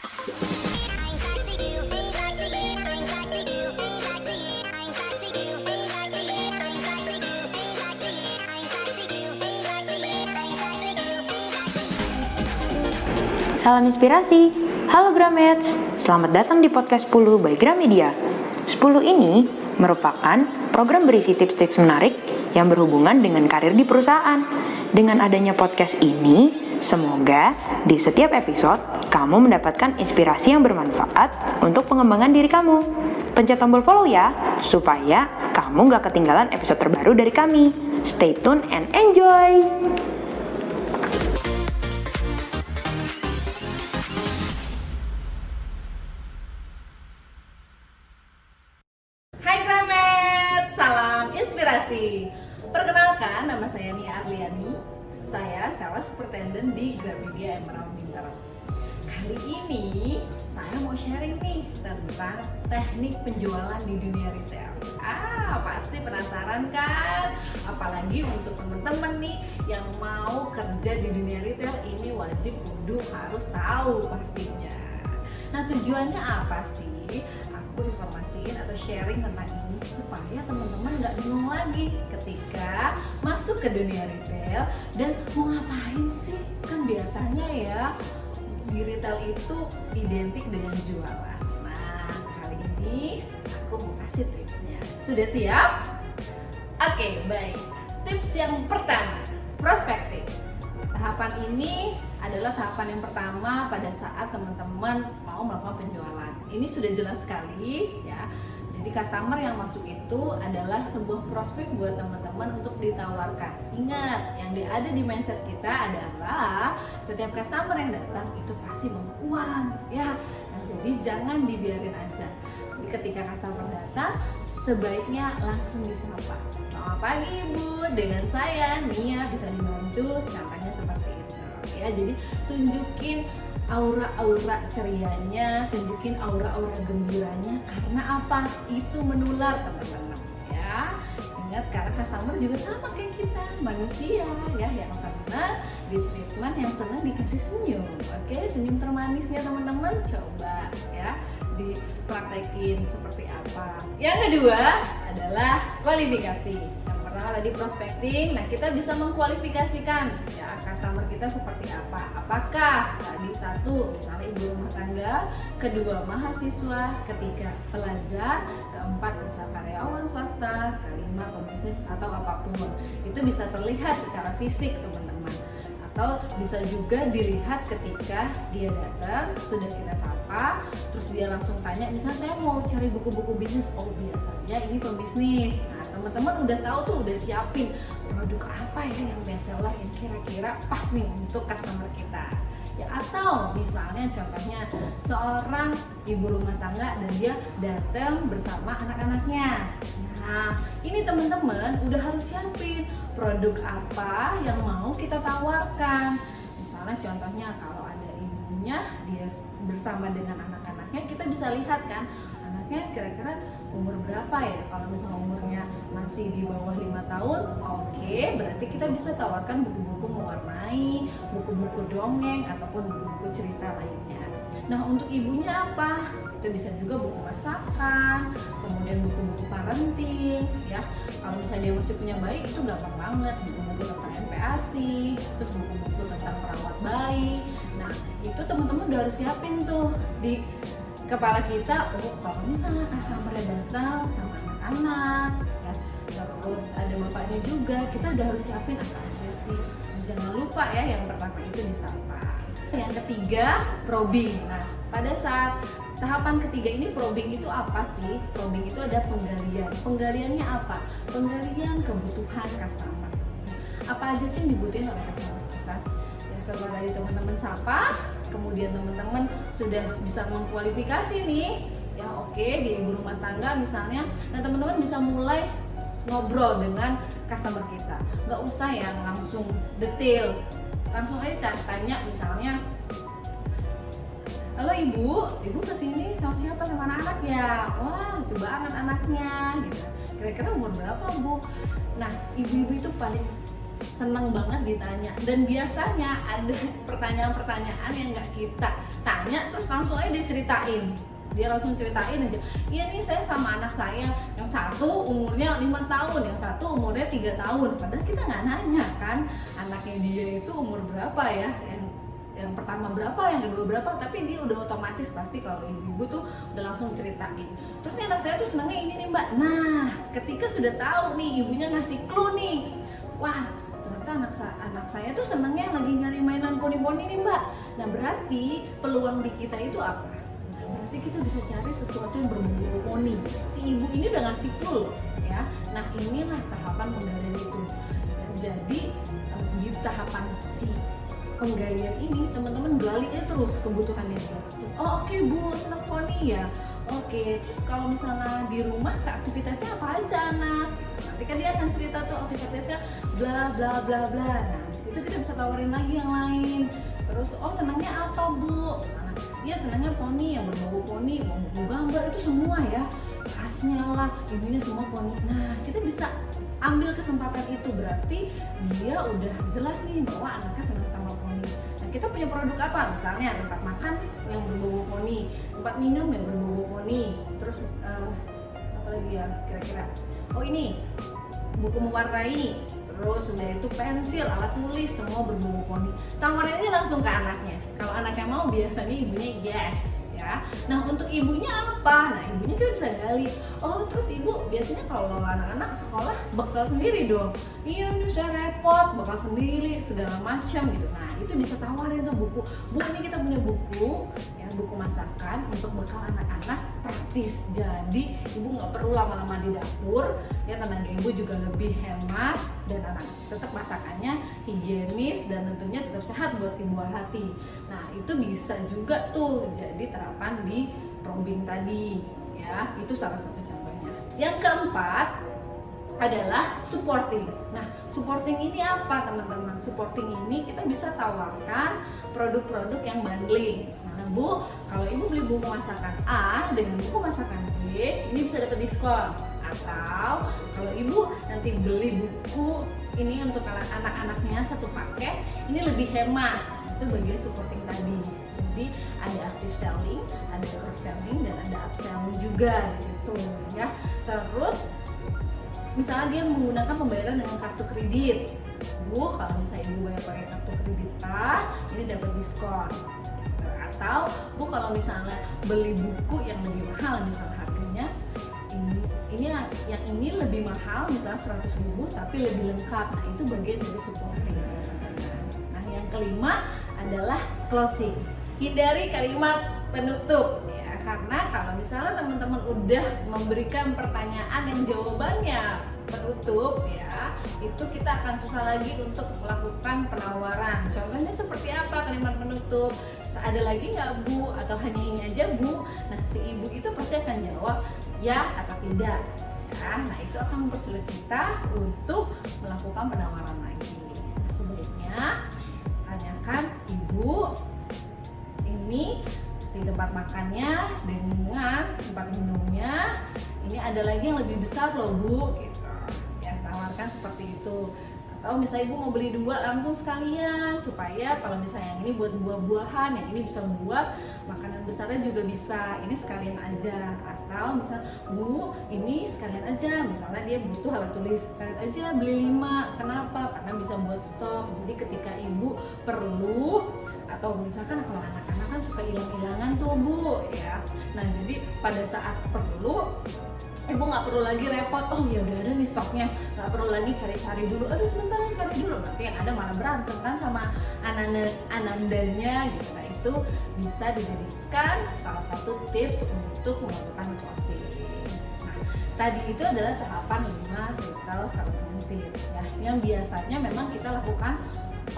Salam inspirasi. Halo Gramets, selamat datang di podcast 10 by Gramedia. 10 ini merupakan program berisi tips-tips menarik yang berhubungan dengan karir di perusahaan. Dengan adanya podcast ini, semoga di setiap episode kamu mendapatkan inspirasi yang bermanfaat untuk pengembangan diri kamu. Pencet tombol follow ya, supaya kamu gak ketinggalan episode terbaru dari kami. Stay tune and enjoy! Superintendent di Gramedia Emerald Bintaro. Kali ini saya mau sharing nih tentang teknik penjualan di dunia retail. Ah, pasti penasaran kan? Apalagi untuk temen-temen nih yang mau kerja di dunia retail ini wajib kudu harus tahu pastinya. Nah tujuannya apa sih? Aku informasiin atau sharing tentang supaya teman-teman nggak bingung lagi ketika masuk ke dunia retail dan mau ngapain sih? Kan biasanya ya di retail itu identik dengan jualan. Nah kali ini aku mau kasih tipsnya. Sudah siap? Oke baik. Tips yang pertama, prospektif. Tahapan ini adalah tahapan yang pertama pada saat teman-teman mau melakukan penjualan. Ini sudah jelas sekali ya. Jadi customer yang masuk itu adalah sebuah prospek buat teman-teman untuk ditawarkan. Ingat, yang ada di mindset kita adalah setiap customer yang datang itu pasti mau uang, ya. Nah, jadi jangan dibiarin aja. Jadi ketika customer datang, sebaiknya langsung disapa. Selamat pagi Ibu, dengan saya Nia bisa dibantu. Contohnya seperti itu. Ya, jadi tunjukin aura-aura cerianya, tunjukin aura-aura gembiranya karena apa? Itu menular teman-teman ya. Ingat karena customer juga sama kayak kita, manusia ya yang senang di treatment, yang senang dikasih senyum. Oke, senyum termanisnya teman-teman coba ya dipraktekin seperti apa. Yang kedua adalah kualifikasi pertama tadi prospecting nah kita bisa mengkualifikasikan ya customer kita seperti apa? Apakah tadi satu misalnya ibu rumah tangga kedua mahasiswa ketiga pelajar keempat bisa karyawan swasta kelima pebisnis atau apa pun. Itu bisa terlihat secara fisik teman-teman. Atau bisa juga dilihat ketika dia datang sudah kita sapa terus dia langsung tanya misalnya saya mau cari buku-buku bisnis. Oh biasanya ini pembisnis nah teman-teman udah tahu tuh udah siapin produk apa ya yang best seller yang kira-kira pas nih untuk customer kita. Ya atau misalnya contohnya seorang ibu rumah tangga dan dia datang bersama anak-anaknya. Nah ini teman-teman udah harus siapin produk apa yang mau kita tawarkan. Misalnya contohnya kalau ada ibunya dia bersama dengan anak-anaknya kita bisa lihat kan anaknya kira-kira umur berapa ya? Kalau misalnya umurnya masih di bawah lima tahun oke okay, berarti kita bisa tawarkan buku-buku mewarnai buku-buku dongeng ataupun buku-buku cerita lainnya. Nah untuk ibunya apa? Itu bisa juga buku masakan kemudian buku-buku parenting ya. Kalau misalnya dia masih punya bayi itu gampang banget. Buku-buku tentang MPASI terus buku-buku tentang perawat bayi. Nah itu teman-teman udah harus siapin tuh di kepala kita oh kalau misalnya customer datang sama anak-anak ya terus ada bapaknya juga kita udah harus siapin apa aja sih? Jangan lupa ya yang pertama itu disapa yang ketiga probing. Nah pada saat tahapan ketiga ini probing itu apa sih? Probing itu ada penggalian. Penggaliannya apa? Penggalian kebutuhan customer. Apa aja sih yang dibutuhin oleh customer kita? Ya setelah dari teman-teman sapa kemudian teman-teman sudah bisa mengkualifikasi nih. Ya oke di ibu rumah tangga misalnya. Nah teman-teman bisa mulai ngobrol dengan customer kita. Nggak usah ya langsung detail. Langsung aja tanya misalnya halo ibu ibu ke sini sama siapa? Sama anak-anak ya? Wah lucu banget anaknya gitu. Kira-kira umur berapa bu? Nah ibu-ibu itu paling senang banget ditanya dan biasanya ada pertanyaan-pertanyaan yang nggak kita tanya terus langsung aja diceritain dia langsung ceritain aja iya nih saya sama anak saya yang satu umurnya lima tahun yang satu umurnya tiga tahun padahal kita nggak nanya kan anaknya dia itu umur berapa ya yang yang pertama berapa, yang kedua berapa, tapi dia udah otomatis pasti kalau ibu-ibu tuh udah langsung ceritain. Terus nih anak saya tuh senangnya ini nih mbak. Nah, ketika sudah tahu nih ibunya ngasih clue nih, wah ternyata anak saya anak saya tuh senangnya lagi nyari mainan poni-poni nih mbak. Nah berarti peluang di kita itu apa? berarti kita bisa cari sesuatu yang berbau poni. Si ibu ini udah ngasih loh ya. Nah inilah tahapan penggalian itu. Jadi eh, di tahapan si penggalian ini teman-teman galinya terus kebutuhannya. Oh oke okay, bu senang poni ya oke terus kalau misalnya di rumah aktivitasnya apa aja anak nanti kan dia akan cerita tuh aktivitasnya bla bla bla bla. Nah situ kita bisa tawarin lagi yang lain. Terus oh senangnya apa bu? Nah, dia senangnya poni yang berbau poni mau gambar itu semua ya. Khasnya lah ininya semua poni. Nah kita bisa ambil kesempatan itu. Berarti dia udah jelas nih bahwa anaknya senang sama poni. Nah kita punya produk apa? Misalnya tempat makan yang berbau poni tempat minum yang berbau poni terus uh, apa lagi ya kira-kira? Oh ini buku mewarnai terus udah itu pensil alat tulis semua berbau poni. Tawarin aja langsung ke anaknya. Kalau anaknya mau biasanya ibunya yes ya. Nah untuk ibunya apa? Nah ibunya kita bisa gali. Oh terus ibu biasanya kalau anak-anak sekolah bekal sendiri dong. Iya ini saya repot bekal sendiri segala macam gitu. Nah itu bisa tawarin tuh buku. Bu ini kita punya buku ya buku masakan untuk bekal anak-anak praktis. Jadi ibu nggak perlu lama-lama di dapur. Ya tenaga ibu juga lebih hemat dan anak tetap masakannya higienis dan tentunya tetap sehat buat si buah hati. Nah itu bisa juga tuh jadi terapan di probing tadi. Ya itu salah satu contohnya. Yang keempat adalah supporting. Nah, supporting ini apa teman-teman? Supporting ini kita bisa tawarkan produk-produk yang bundling. Misalnya Bu, kalau Ibu beli buku masakan A dengan buku masakan B, ini bisa dapat diskon. Atau kalau Ibu nanti beli buku ini untuk anak-anaknya satu paket, ini lebih hemat. Itu bagian supporting tadi. Jadi ada active selling, ada cross selling dan ada upselling juga di situ ya. Misalnya dia menggunakan pembayaran dengan kartu kredit. Bu kalau misalnya ibu bayar pakai kartu kredit A ini dapat diskon. Atau bu kalau misalnya beli buku yang lebih mahal misalnya harganya ini ini yang ini lebih mahal misalnya 100 ribu tapi lebih lengkap. Nah itu bagian dari supporting. Nah yang kelima adalah closing. Hindari kalimat penutup karena kalau misalnya teman-teman udah memberikan pertanyaan yang jawabannya penutup ya itu kita akan susah lagi untuk melakukan penawaran. Contohnya seperti apa kalimat penutup? Ada lagi nggak bu? Atau hanya ini aja bu? Nah si ibu itu pasti akan jawab ya atau tidak. Ya nah itu akan mempersulit kita untuk melakukan penawaran lagi. Nah, sebaiknya tanyakan ibu ini si tempat makannya dengan tempat minumnya. Ini ada lagi yang lebih besar loh bu gitu. Ya tawarkan seperti itu. Atau misalnya ibu mau beli dua langsung sekalian supaya kalau misalnya yang ini buat buah-buahan yang ini bisa buat makanan besarnya juga bisa. Ini sekalian aja. Atau misal bu ini sekalian aja. Misalnya dia butuh alat tulis sekalian aja beli lima. Kenapa? Karena bisa buat stok. Jadi ketika ibu perlu atau misalkan kalau anak-anak kan suka hilang-hilangan tuh bu ya. Nah jadi pada saat perlu ibu nggak perlu lagi repot. Oh ya udah ada nih stoknya. Nggak perlu lagi cari-cari dulu. Aduh sebentar cari dulu. Nanti yang ada malah berantem kan sama ananda anandanya gitu. Nah itu bisa dijadikan salah satu tips untuk melakukan closing. Nah tadi itu adalah tahapan 5 digital salesmanship ya. Yang biasanya memang kita lakukan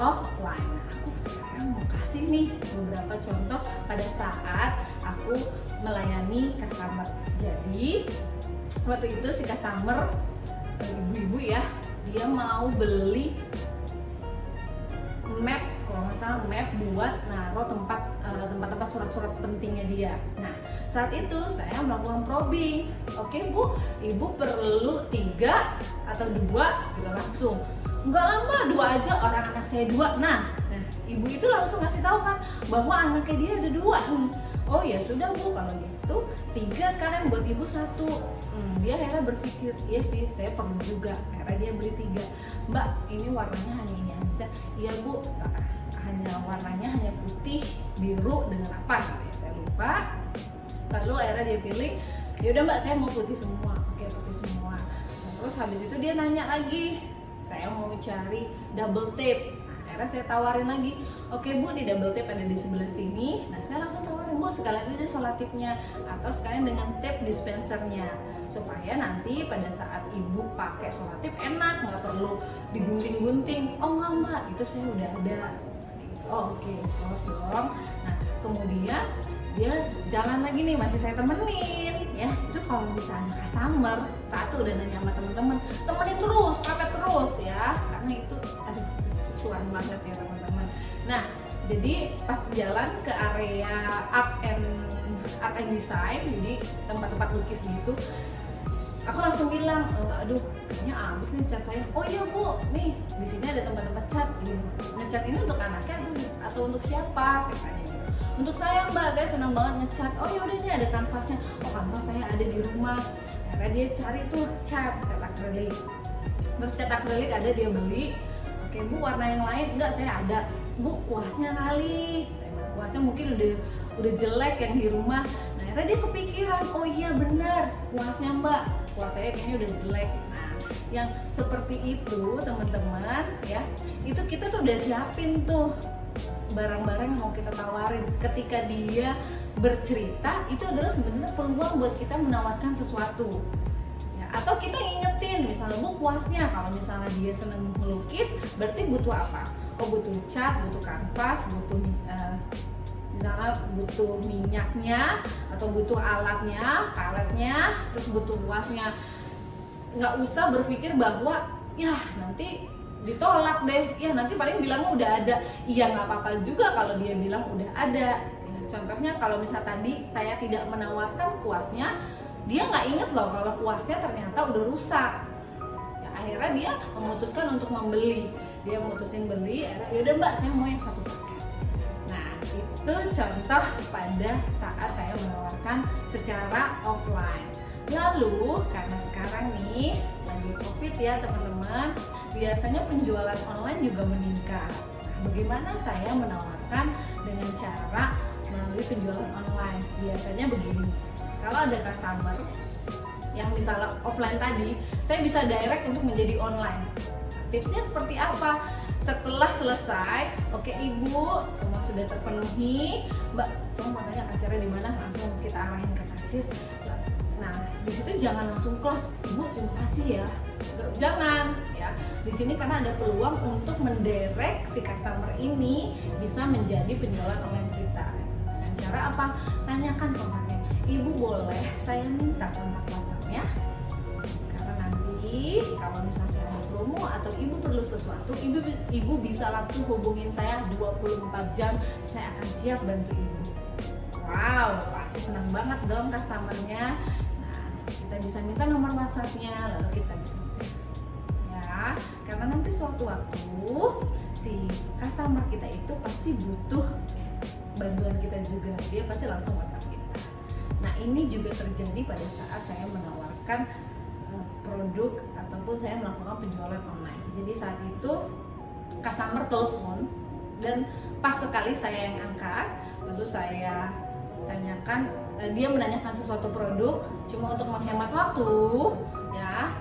offline nah aku sekarang mau kasih nih beberapa contoh pada saat aku melayani customer jadi waktu itu si customer ibu-ibu ya dia mau beli map kalau nggak salah map buat naruh tempat uh, tempat-tempat surat-surat pentingnya dia. Nah saat itu saya melakukan probing. Oke bu, ibu perlu tiga atau dua juga langsung. Nggak lama dua aja orang anak saya dua. Nah nah ibu itu langsung ngasih tahu kan bahwa anaknya dia ada dua. Nih oh ya sudah bu. Kalau gitu tiga sekalian buat ibu satu. Hmm, dia akhirnya berpikir iya sih saya perlu juga akhirnya dia beli tiga. Mbak ini warnanya hanya ini aja. Iya bu. Hanya warnanya hanya putih biru dengan apa? Gitu ya saya lupa. Lalu akhirnya dia pilih ya udah mbak saya mau putih semua. Oke putih semua. Nah, terus habis itu dia nanya lagi saya mau cari double tape nah, akhirnya saya tawarin lagi oke bu di double tape ada di sebelah sini. Nah saya langsung tawarin bu sekalian aja sholat tipnya atau sekalian dengan tape dispensernya supaya nanti pada saat ibu pakai sholat tip enak nggak perlu digunting-gunting. Oh nggak mbak itu saya udah ada. Oh oke okay. terus dong. Nah kemudian dia jalan lagi nih masih saya temenin ya. Itu kalau misalnya customer satu udah nanya sama teman-teman temenin terus pepet terus ya. Karena itu aduh cuan banget ya teman-teman nah jadi pas jalan ke area art and art and design jadi tempat-tempat lukis gitu aku langsung bilang e, aduh kayaknya abis nih cat saya. Oh iya bu. Nih di sini ada tempat-tempat cat gitu ngecat ini untuk anaknya atau, atau untuk siapa? Saya tanya gitu untuk saya mbak saya senang banget ngecat oh yaudah ini ada kanvasnya. Oh kanvas saya ada di rumah. Karena dia cari tuh cat cat akrilik terus cat akrilik ada dia beli. Oke bu warna yang lain? Enggak saya ada. Bu kuasnya kali. Kuasnya mungkin udah udah jelek yang di rumah. Nah akhirnya dia kepikiran oh iya benar kuasnya mbak. Kuasanya kayaknya udah jelek. Nah yang seperti itu teman-teman ya itu kita tuh udah siapin tuh barang-barang yang mau kita tawarin. Ketika dia bercerita itu adalah sebenarnya peluang buat kita menawarkan sesuatu. Ya, atau kita ingetin misalnya bu kuasnya kalau misalnya dia seneng melukis berarti butuh apa? Oh butuh cat butuh kanvas butuh uh, misalnya butuh minyaknya atau butuh alatnya paletnya terus butuh kuasnya nggak usah berpikir bahwa ya nanti ditolak deh. Ya nanti paling bilangnya udah ada. Iya nggak apa-apa juga kalau dia bilang udah ada. Ya, contohnya kalau misal tadi saya tidak menawarkan kuasnya dia nggak inget loh kalau kuasnya ternyata udah rusak. Ya, akhirnya dia memutuskan untuk membeli. Dia memutusin beli ya udah mbak saya mau yang satu paket. Nah itu contoh pada saat saya menawarkan secara offline. Lalu karena sekarang nih lagi covid ya teman-teman biasanya penjualan online juga meningkat. Nah, bagaimana saya menawarkan dengan cara melalui penjualan online? Biasanya begini, kalau ada customer yang misalnya offline tadi, saya bisa direct untuk menjadi online. Tipsnya seperti apa? Setelah selesai, oke okay, ibu, semua sudah terpenuhi. Mbak, mau tanya kasirnya di mana? Langsung kita arahin ke kasir. Nah, di situ jangan langsung close. Ibu, terima kasih ya jangan ya. Di sini karena ada peluang untuk menderek si customer ini bisa menjadi penjualan online kita. Dengan cara apa? Tanyakan kontaknya ibu boleh saya minta kontak whatsappnya karena nanti kalau misalnya saya atau ibu perlu sesuatu ibu ibu bisa langsung hubungin saya 24 jam. Saya akan siap bantu ibu. Wow pasti senang banget dong customernya. Kita bisa minta nomor WhatsAppnya lalu kita bisa karena nanti suatu waktu si customer kita itu pasti butuh bantuan kita juga. Dia pasti langsung WhatsApp kita. Nah ini juga terjadi pada saat saya menawarkan uh, produk ataupun saya melakukan penjualan online. Jadi saat itu customer telepon dan pas sekali saya yang angkat lalu saya tanyakan Eh, dia menanyakan sesuatu produk cuma untuk menghemat waktu ya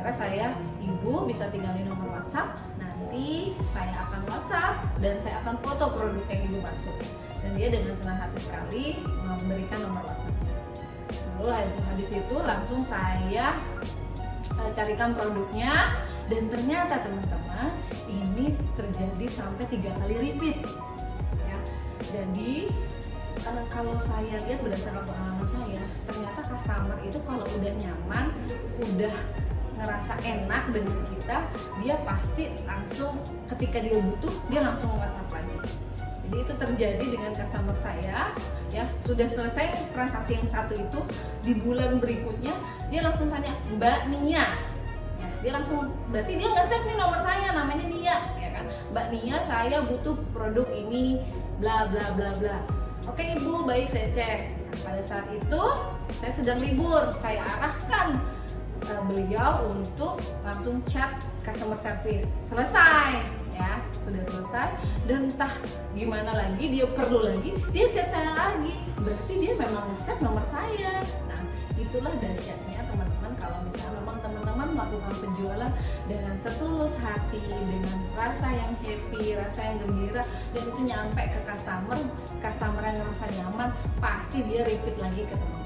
akhirnya saya ibu bisa tinggalin nomor WhatsApp. Nanti saya akan WhatsApp dan saya akan foto produk yang ibu maksud. Dan dia dengan senang hati sekali memberikan nomor WhatsAppnya lalu habis itu langsung saya uh, carikan produknya. Dan ternyata teman-teman ini terjadi sampai tiga kali repeat. Ya jadi uh, kalau saya lihat berdasarkan pengalaman saya ternyata customer itu kalau udah nyaman udah ngerasa enak dengan kita dia pasti langsung ketika dia butuh dia langsung WhatsApp lagi. Jadi itu terjadi dengan customer saya ya. Sudah selesai transaksi yang satu itu di bulan berikutnya dia langsung tanya mbak Nia. Ya, dia langsung berarti dia nggak save nih nomor saya namanya Nia. Ya kan? Mbak Nia saya butuh produk ini bla bla bla bla. Oke ibu baik saya cek. Nah, pada saat itu saya sedang libur saya arahkan uh, beliau untuk langsung chat customer service. Selesai ya. Sudah selesai. Dan entah gimana lagi dia perlu lagi dia chat saya lagi. Berarti dia memang nge nomor saya. Nah itulah dahsyatnya teman-teman kalau misalnya memang teman-teman melakukan penjualan dengan setulus hati dengan rasa yang happy rasa yang gembira dan itu nyampe ke customer customer yang merasa nyaman pasti dia repeat lagi ke teman-teman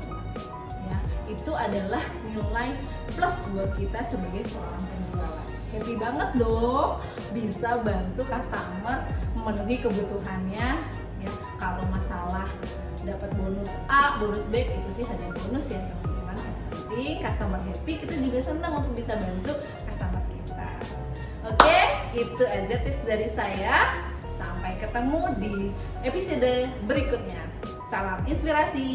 itu adalah nilai plus buat kita sebagai seorang penjualan. Happy banget dong bisa bantu customer memenuhi kebutuhannya. Ya kalau masalah dapat bonus A, bonus B itu sih hanya bonus ya teman-teman penting customer happy kita juga senang untuk bisa bantu customer kita. Oke itu aja tips dari saya. Sampai ketemu di episode berikutnya. Salam inspirasi